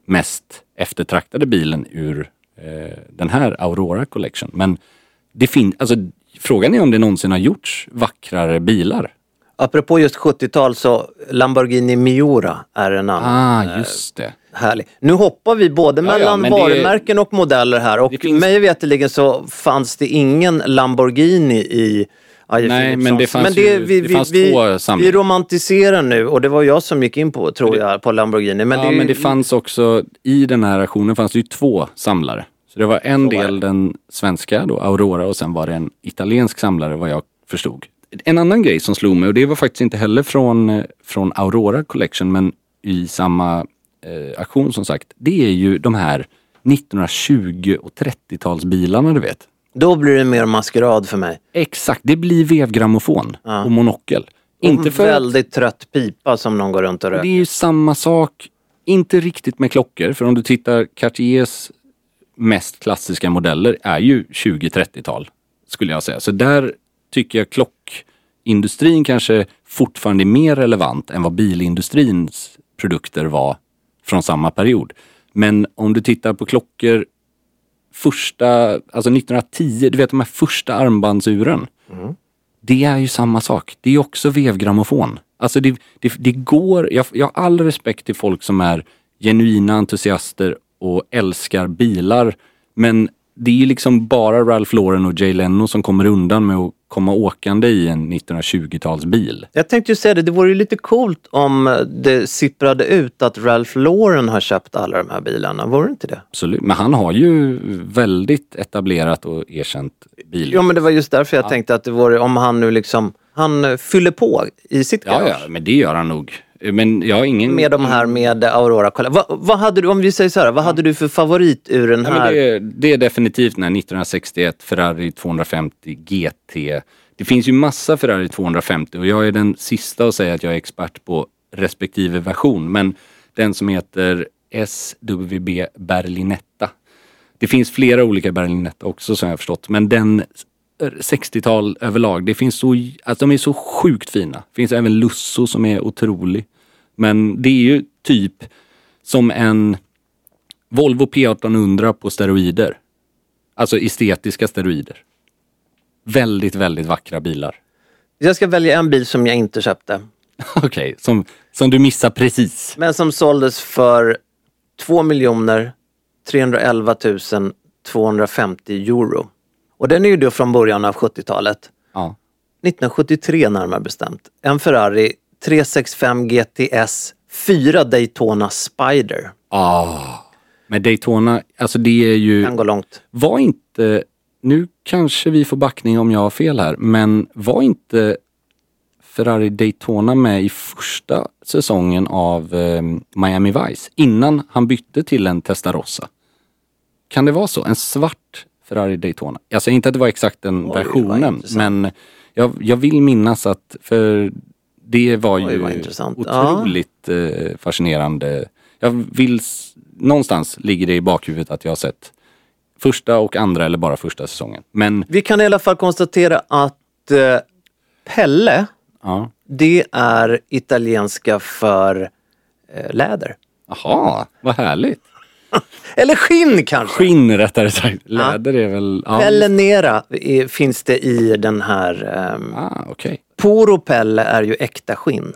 mest eftertraktade bilen ur eh, den här Aurora Collection. Men det finns, alltså frågan är om det någonsin har gjorts vackrare bilar. Apropå just 70-tal så Lamborghini Miura är en annan. Ah, just det. Härlig. Nu hoppar vi både Ja, ja, mellan det- varumärken och modeller här och finns- mig veterligen så fanns det ingen Lamborghini i Aje Nej, Philipssons. men det fanns ju- det fanns vi, två vi samlingar. romantiserar nu och det var jag som gick in på, tror jag, på Lamborghini. Men Men, det, ja, ju- men det fanns också, i den här auktionen fanns det ju två samlare. Så det var en Så var del den svenska då, Aurora och sen var det en italiensk samlare vad jag förstod. En annan grej som slog mig och det var faktiskt inte heller från, från Aurora Collection men i samma eh, auktion som sagt. Det är ju de här 1920 och 30-talsbilarna du vet. Då blir det mer maskerad för mig. Exakt, det blir vevgrammofon och monokel. Inte för att- Väldigt trött pipa som någon går runt och det är röker. ju samma sak, inte riktigt med klockor. För om du tittar, Cartiers mest klassiska modeller är ju 20-30-tal. Skulle jag säga. Så där tycker jag klockindustrin kanske fortfarande är mer relevant än vad bilindustrins produkter var från samma period. Men om du tittar på klockor första, alltså 1910, du vet de här första armbandsuren. Det är ju samma sak. Det är också vevgrammofon. Alltså det, det, det går, jag, jag har all respekt till folk som är genuina entusiaster och älskar bilar. Men det är ju liksom bara Ralph Lauren och Jay Leno som kommer undan med att komma åkande i en 1920-talsbil. Jag tänkte ju säga det, det vore ju lite coolt om det sipprade ut att Ralph Lauren har köpt alla de här bilarna. Vore det inte det? Absolut. Men han har ju väldigt etablerat och erkänt bil. Ja men det var just därför jag tänkte att det vore, om han nu liksom, han fyller på i sitt ja, garage. ja, men det gör han nog. Men jag har ingen... Med de här med Aurora. Kolla, vad, vad hade du, om vi säger så här, vad hade du för favorit ur den Ja, här? men det, är, det är definitivt den här 1961 Ferrari 250 GT. Det finns ju massa Ferrari 250 och jag är den sista att säga att jag är expert på respektive version. Men den som heter SWB Berlinetta. Det finns flera olika Berlinetta också som jag har förstått. Men den 60-tal överlag, det finns så, alltså de är så sjukt fina. Det finns även Lusso som är otrolig. Men det är ju typ som en Volvo P1800 på steroider. Alltså estetiska steroider. Väldigt, väldigt vackra bilar. Jag ska välja en bil som jag inte köpte. *laughs* Okej, som, som du missar precis. Men som såldes för 2 miljoner 311 250 euro. Och den är ju då från början av 70-talet. Ja. 1973 närmare bestämt. En Ferrari 365 GTS 4 Daytona Spider. Ah. Men Daytona, alltså det är ju... Kan gå långt. Var inte, nu kanske vi får backning om jag har fel här, men var inte Ferrari Daytona med i första säsongen av eh, Miami Vice innan han bytte till en Testarossa? Kan det vara så? En svart Ferrari Daytona? Jag säger inte att det var exakt den Oj, versionen, men jag, jag vill minnas att, för det var Oj, ju intressant. Ja. otroligt eh, fascinerande. Jag vill, någonstans ligger det i bakhuvudet att jag har sett första och andra eller bara första säsongen. Men Vi kan i alla fall konstatera att eh, Pelle, ja, det är italienska för eh, läder. Jaha, vad härligt. *laughs* Eller skinn kanske? Skinn rättare sagt. Läder är väl... Ja, Pelle Nera är, finns det i den här. ehm, Ah, okej. Poro Pelle är ju äkta skinn.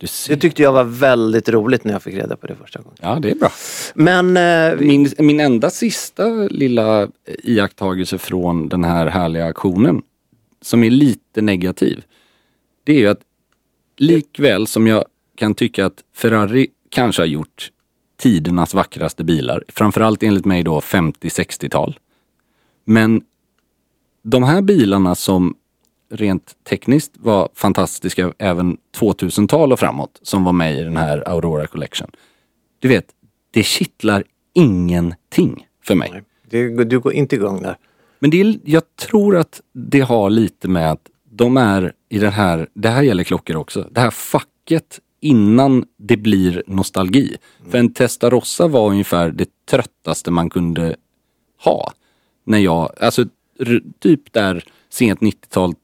Du ser. Det tyckte jag var väldigt roligt när jag fick reda på det första gången. Ja, det är bra. Men eh, vi- Min, min enda sista lilla iakttagelse från den här härliga aktionen, som är lite negativ, det är ju att likväl som jag kan tycka att Ferrari kanske har gjort tidernas vackraste bilar, framförallt enligt mig då 50-60-tal. Men de här bilarna som rent tekniskt var fantastiska även 2000-tal och framåt, som var med i den här Aurora Collection. Du vet, det kittlar ingenting för mig. det, du går inte igång där. Men det är, jag tror att det har lite med att de är i den här, det här gäller klockor också, det här facket innan det blir nostalgi. För en Testarossa var ungefär det tröttaste man kunde ha. När jag, alltså typ där sent 90-tal,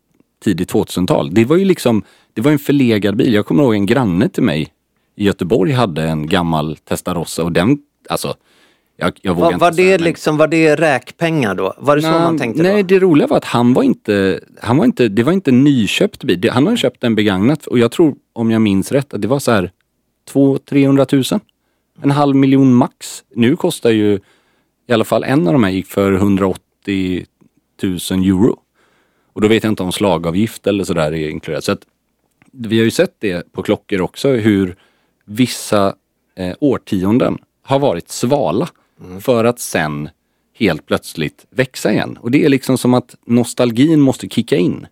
tidigt 2000-tal. Det var ju liksom, det var en förlegad bil. Jag kommer ihåg en granne till mig i Göteborg hade en gammal Testarossa och den, alltså jag, jag vågar Var, inte var, det men- liksom, var det räkpengar då? Var det så man tänkte nej, då? det roliga var att han var inte, han var inte, det var inte en nyköpt bil. Han har köpt en begagnat och jag tror, om jag minns rätt, att det var så här 200-300 000. En halv miljon max. Nu kostar ju, i alla fall en av de här gick för 180 000 euro. Och då vet jag inte om slagavgift eller sådär är inkluderat. Så att vi har ju sett det på klockor också hur vissa eh, årtionden har varit svala för att sen helt plötsligt växa igen. Och det är liksom som att nostalgin måste kicka in.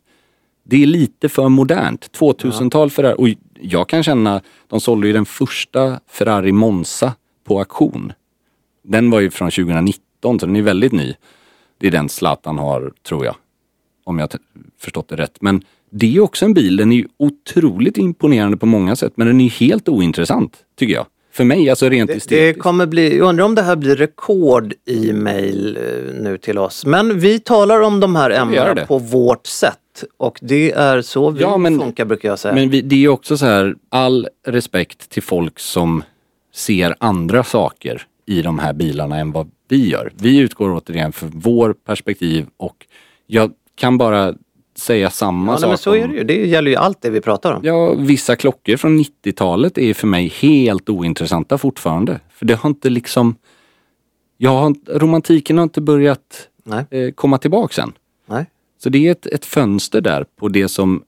Det är lite för modernt. 2000-tal Ferrari. Och jag kan känna, de sålde ju den första Ferrari Monza på auktion. Den var ju från 2019 så den är väldigt ny. Det är den Zlatan har, tror jag. Om jag förstått det rätt. Men det är också en bil, den är ju otroligt imponerande på många sätt. Men den är helt ointressant, tycker jag. För mig, alltså rent Det, det estetiskt. kommer bli, jag undrar om det här blir rekord i mejl eh, nu till oss. Men vi talar om de här ämnena det. på vårt sätt. Och det är så vi Ja, men- funkar brukar jag säga. Men vi, det är också så här, all respekt till folk som ser andra saker i de här bilarna än vad vi gör. Vi utgår återigen för vår perspektiv och jag kan bara säga samma ja, nej, sak men så om- är det ju. Det gäller ju allt det vi pratar om. Ja, vissa klockor från 90-talet är för mig helt ointressanta fortfarande. För det har inte liksom... Jag har, romantiken har inte börjat Nej. eh, komma tillbaka än. Nej. Så det är ett, ett fönster där på det som...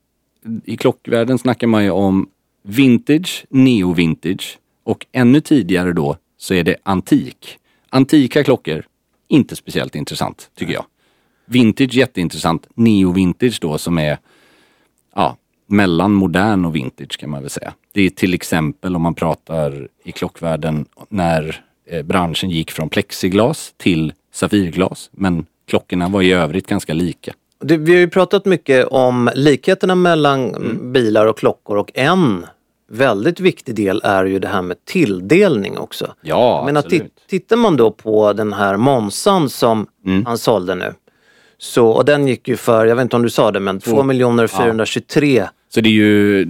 I klockvärlden snackar man ju om vintage, neo-vintage och ännu tidigare då så är det antik. Antika klockor, inte speciellt intressant tycker jag. Vintage jätteintressant. Neo-vintage då som är ja, mellan modern och vintage kan man väl säga. Det är till exempel om man pratar i klockvärlden när eh, branschen gick från plexiglas till safirglas. Men klockorna var i övrigt ganska lika. Det, vi har ju pratat mycket om likheterna mellan Mm. bilar och klockor och en väldigt viktig del är ju det här med tilldelning också. Ja, menar, absolut. ti- tittar man då på den här Monsan som Mm. han sålde nu. Så, och den gick ju för, jag vet inte om du sa det, men 2 miljoner 423 Så det är ju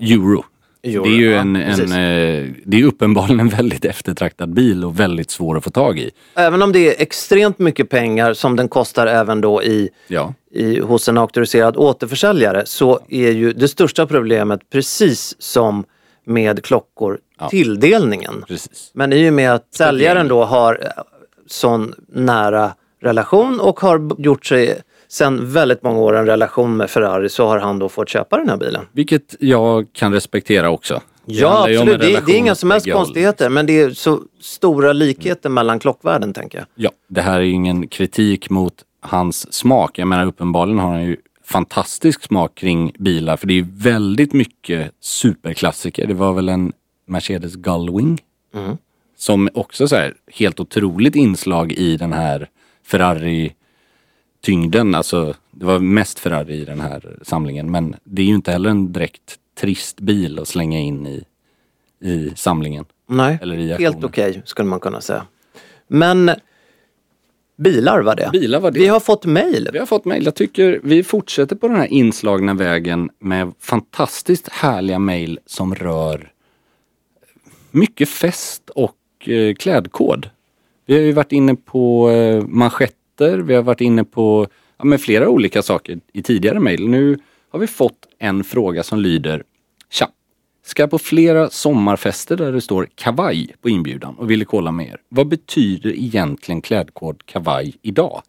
euro. Euro, det är ju ja, en, en eh, det är uppenbarligen en väldigt eftertraktad bil och väldigt svår att få tag i. Även om det är extremt mycket pengar som den kostar även då i, Ja, i, hos en auktoriserad återförsäljare så är ju det största problemet precis som med klockor tilldelningen. precis. Men i och med att säljaren då har sån nära relation och har gjort sig sedan väldigt många år en relation med Ferrari så har han då fått köpa den här bilen. Vilket jag kan respektera också. Ja absolut, det, det är inga som helst konstigheter men det är så stora likheter mellan klockvärden tänker jag. Ja, det här är ju ingen kritik mot hans smak. Jag menar uppenbarligen har han ju fantastisk smak kring bilar för det är väldigt mycket superklassiker. Det var väl en Mercedes Gullwing Mm. som också så här helt otroligt inslag i den här Ferrari-tyngden. Alltså det var mest Ferrari i den här samlingen men det är ju inte heller en direkt trist bil att slänga in i, i samlingen. Nej, Eller i helt okej skulle man kunna säga. Men bilar var det. Bilar var det. Vi har fått mejl. Vi har fått mejl. Jag tycker vi fortsätter på den här inslagna vägen med fantastiskt härliga mejl som rör mycket fest och eh, klädkod. Vi har ju varit inne på eh, manschetter, vi har varit inne på ja, med flera olika saker i tidigare mejl. Nu har vi fått en fråga som lyder Tja! Ska på flera sommarfester där det står kavaj på inbjudan och ville kolla med er. Vad betyder egentligen klädkod kavaj idag?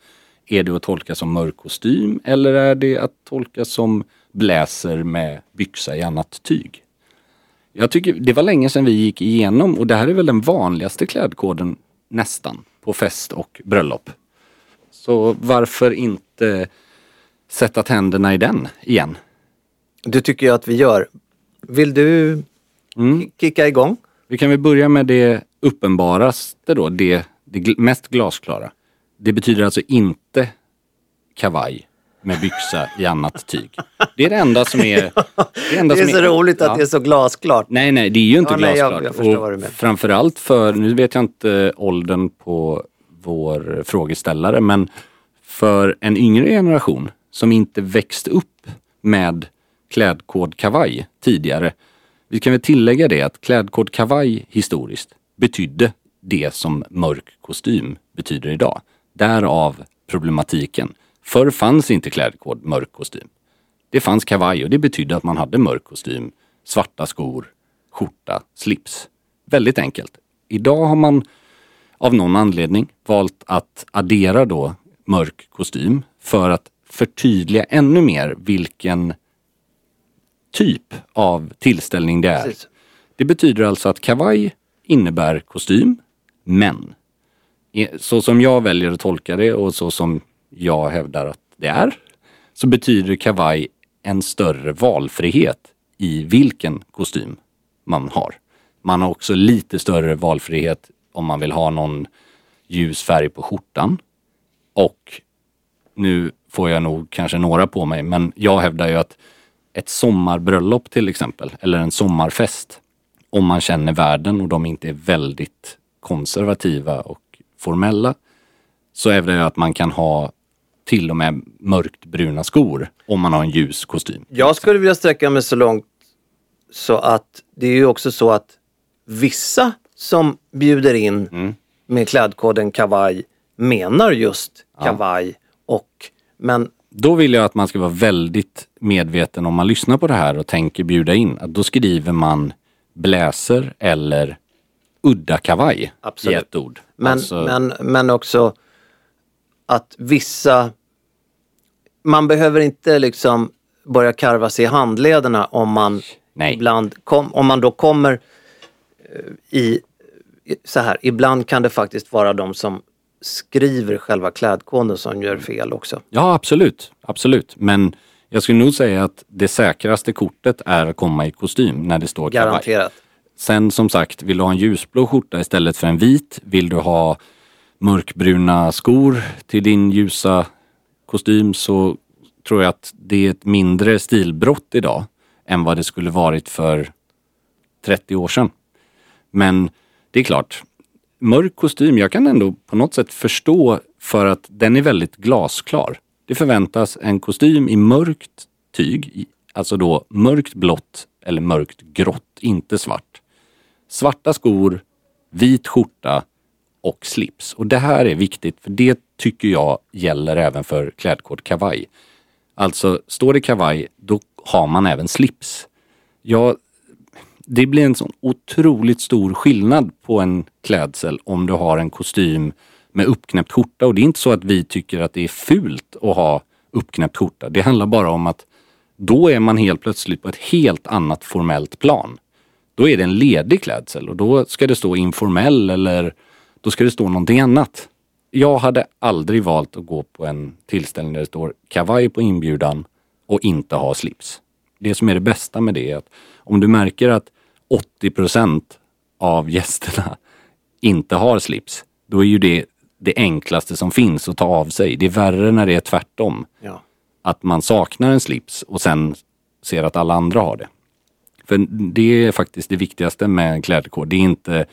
Är det att tolka som mörk kostym eller är det att tolka som bläser med byxa i annat tyg? Jag tycker det var länge sedan vi gick igenom och det här är väl den vanligaste klädkoden nästan på fest och bröllop. Så varför inte sätta tänderna i den igen? Det tycker jag att vi gör. Vill du Mm. ki- kicka igång? Vi kan väl börja med det uppenbaraste då, det, det mest glasklara. Det betyder alltså inte kavaj med byxa i annat tyg. Det är det enda som är... *laughs* Det, enda Det är som så roligt att ja. det är så glasklart. Nej, nej, det är ju inte Ja, nej, jag- glasklart. jag förstår vad du och framförallt för, nu vet jag inte åldern på vår frågeställare, men för en yngre generation som inte växt upp med klädkod kavaj tidigare. Vi kan väl tillägga det att klädkod kavaj historiskt betydde det som mörk kostym betyder idag. Därav problematiken. Förr fanns inte klädkod mörk kostym. Det fanns kavaj och det betydde att man hade mörk kostym, svarta skor, skjorta, slips. Väldigt enkelt. Idag har man av någon anledning valt att addera då mörk kostym för att förtydliga ännu mer vilken typ av tillställning det är. Precis. Det betyder alltså att kavaj innebär kostym, men så som jag väljer att tolka det och så som jag hävdar att det är, så betyder kavaj en större valfrihet i vilken kostym man har. Man har också lite större valfrihet om man vill ha någon ljus färg på skjortan. Och nu får jag nog kanske några på mig, men jag hävdar ju att ett sommarbröllop till exempel, eller en sommarfest, om man känner världen och de inte är väldigt konservativa och formella, så hävdar jag att man kan ha till och med mörkt bruna skor om man har en ljus kostym. Jag skulle vilja sträcka mig så långt så att det är ju också så att vissa som bjuder in Mm. med klädkoden kavaj menar just kavaj och men Då vill jag att man ska vara väldigt medveten om man lyssnar på det här och tänker bjuda in. Att då skriver man bläser eller udda kavaj Absolut. i ett ord. Men, Alltså, men, men också att vissa... Man behöver inte liksom börja karva sig i handlederna om man Nej. ibland kom, om man då kommer eh, i så här, ibland kan det faktiskt vara de som skriver själva klädkoden som gör fel också. Ja, absolut. Absolut. Men jag skulle nog säga att det säkraste kortet är att komma i kostym när det står kavaj. Garanterat. Sen som sagt, vill du ha en ljusblå skjorta istället för en vit? Vill du ha mörkbruna skor till din ljusa kostym så tror jag att det är ett mindre stilbrott idag än vad det skulle varit för 30 år sedan. Men det är klart, mörk kostym, jag kan ändå på något sätt förstå för att den är väldigt glasklar. Det förväntas en kostym i mörkt tyg, alltså då mörkt blått eller mörkt grått, inte svart. Svarta skor, vit skjorta och slips. Och det här är viktigt för det tycker jag gäller även för klädkod kavaj. Alltså, står det kavaj, då har man även slips. Jag, det blir en sån otroligt stor skillnad på en klädsel om du har en kostym med uppknäppt skjorta. Och det är inte så att vi tycker att det är fult att ha uppknäppt skjorta. Det handlar bara om att då är man helt plötsligt på ett helt annat formellt plan. Då är det en ledig klädsel och då ska det stå informell eller då ska det stå någonting annat. Jag hade aldrig valt att gå på en tillställning där det står kavaj på inbjudan och inte ha slips. Det som är det bästa med det är att om du märker att 80% av gästerna *laughs* inte har slips, då är ju det det enklaste som finns att ta av sig. Det är värre när det är tvärtom. Ja. Att man saknar en slips och sen ser att alla andra har det. För det är faktiskt det viktigaste med en klädkod. Det är inte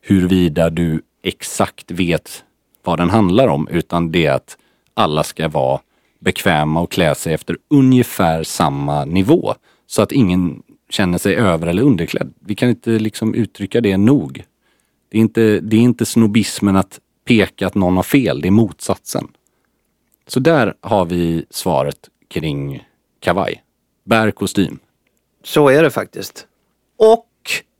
huruvida du exakt vet vad den handlar om, utan det är att alla ska vara bekväma och klä sig efter ungefär samma nivå. Så att ingen känner sig över eller underklädd. Vi kan inte liksom uttrycka det nog. Det är inte, det är inte snobismen att peka att någon har fel, det är motsatsen. Så där har vi svaret kring kavaj. Bär kostym. Så är det faktiskt. Och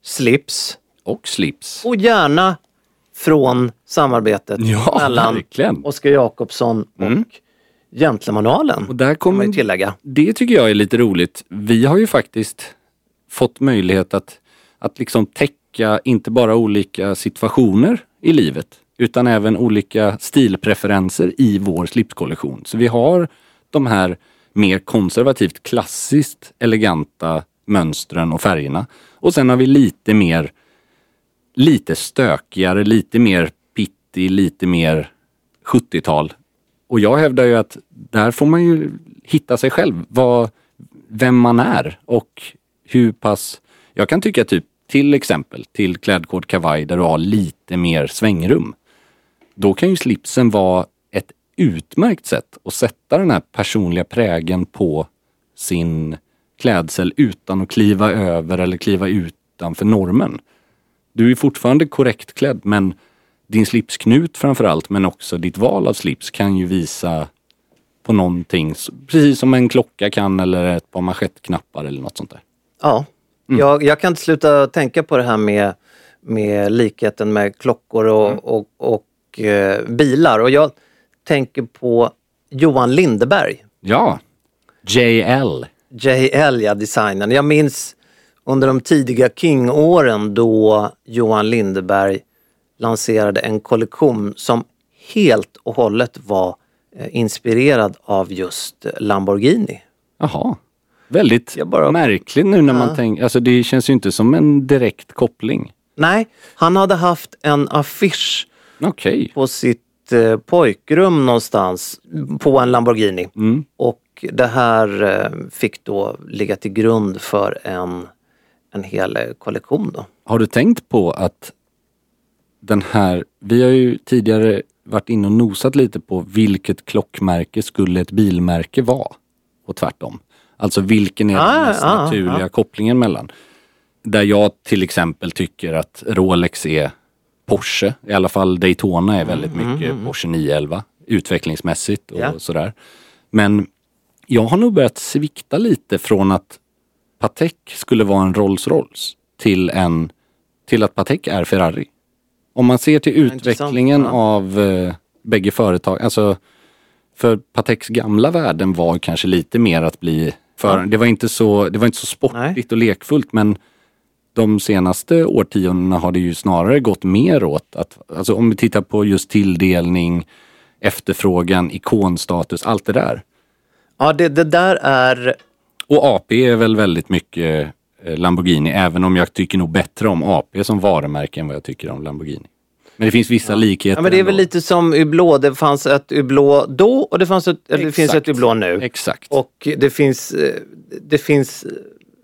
slips. Och slips. Och gärna från samarbetet Ja, mellan verkligen. Oskar Jakobsson och Mm. Och där kommer man tillägga. Det tycker jag är lite roligt. Vi har ju faktiskt fått möjlighet att, att liksom täcka inte bara olika situationer i livet utan även olika stilpreferenser i vår slipskollektion. Så vi har de här mer konservativt klassiskt eleganta mönstren och färgerna. Och sen har vi lite mer lite stökigare, lite mer pitti, lite mer 70-tal. Och jag hävdar ju att där får man ju hitta sig själv, vad, vem man är och hur pass... Jag kan tycka typ till exempel till klädkod kavaj där du har lite mer svängrum. Då kan ju slipsen vara ett utmärkt sätt att sätta den här personliga prägen på sin klädsel utan att kliva över eller kliva utanför normen. Du är fortfarande korrekt klädd men din slipsknut framförallt men också ditt val av slips kan ju visa på någonting, precis som en klocka kan eller ett par manschettknappar eller något sånt där. Ja. Mm. Jag, jag kan inte sluta tänka på det här med, med likheten med klockor och, Mm. och, och eh, bilar. Och jag tänker på Johan Lindeberg. Ja, JL. JL, ja, designen. Jag minns under de tidiga King-åren då Johan Lindeberg lanserade en kollektion som helt och hållet var eh, inspirerad av just Lamborghini. Jaha. Väldigt bara- märkligt nu när man tänker, alltså det känns ju inte som en direkt koppling. Nej, han hade haft en affisch Okej. på sitt eh, pojkrum någonstans på en Lamborghini. Mm. Och det här eh, fick då ligga till grund för en, en hel eh, kollektion. Då. Har du tänkt på att den här, vi har ju tidigare varit inne och nosat lite på vilket klockmärke skulle ett bilmärke vara? Och tvärtom. Alltså vilken är Ah, den mest ah, naturliga ah. kopplingen mellan? Där jag till exempel tycker att Rolex är Porsche, i alla fall Daytona är väldigt mycket Porsche 911 utvecklingsmässigt och Ja. sådär. Men jag har nog börjat svikta lite från att Patek skulle vara en Rolls Royce till, en, till att Patek är Ferrari. Om man ser till utvecklingen Ja. av eh, bägge företag, alltså för Pateks gamla värden var kanske lite mer att bli för, det var inte så, det var inte så sportigt och lekfullt men de senaste årtiondena har det ju snarare gått mer åt att, alltså om vi tittar på just tilldelning, efterfrågan, ikonstatus, allt det där. Ja, det, det där är... Och AP är väl väldigt mycket eh, Lamborghini, även om jag tycker nog bättre om AP som varumärke än vad jag tycker om Lamborghini. Men det finns vissa likheter. Ja, men det är väl ändå. lite som Hublot. Det fanns ett Hublot då och det, fanns ett, det finns ett Hublot nu. Exakt. Och det finns, eh, det finns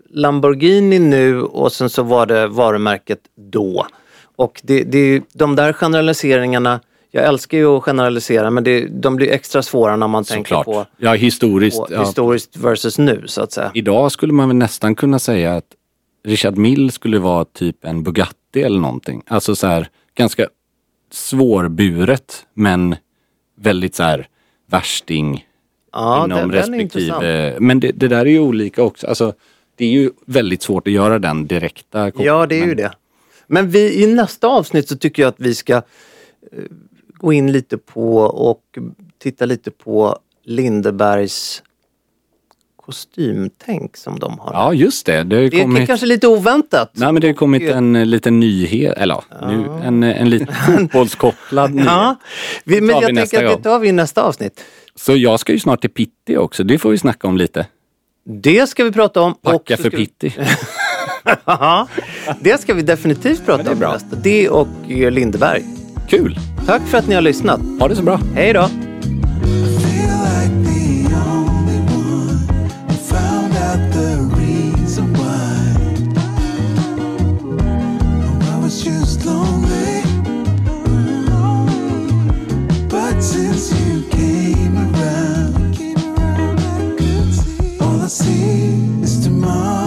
Lamborghini nu och sen så var det varumärket då. Och det, det, de där generaliseringarna, jag älskar ju att generalisera men det, de blir extra svåra när man tänker Såklart. på, Ja, historiskt. på ja. historiskt versus nu så att säga. Idag skulle man väl nästan kunna säga att Richard Mill skulle vara typ en Bugatti eller någonting. Alltså så här ganska svårburet men väldigt så här värsting Ja, inom intressant. respektive. Men det, det där är ju olika också. Alltså, det är ju väldigt svårt att göra den direkta kopplingen. Ja, det är ju det. Men vi, i nästa avsnitt så tycker jag att vi ska eh, gå in lite på och titta lite på Lindebergs kostymtänk som de har. Ja, just det. Det är kommit... kanske lite oväntat. Nej men det har kommit Och, en liten nyhet, eller ja, nu, en, en liten *laughs* fotbollskopplad nyhet. Ja, vi, men jag tänker att det tar vi i nästa avsnitt. Så jag ska ju snart till Pitti också, det får vi snacka om lite. Det ska vi prata om. och Packa så för vi- Pitti. *laughs* Ja, det ska vi definitivt prata det om. Det och eh, Lindeberg. Kul! Tack för att ni har lyssnat. Ha det så bra! Hej då! feel like the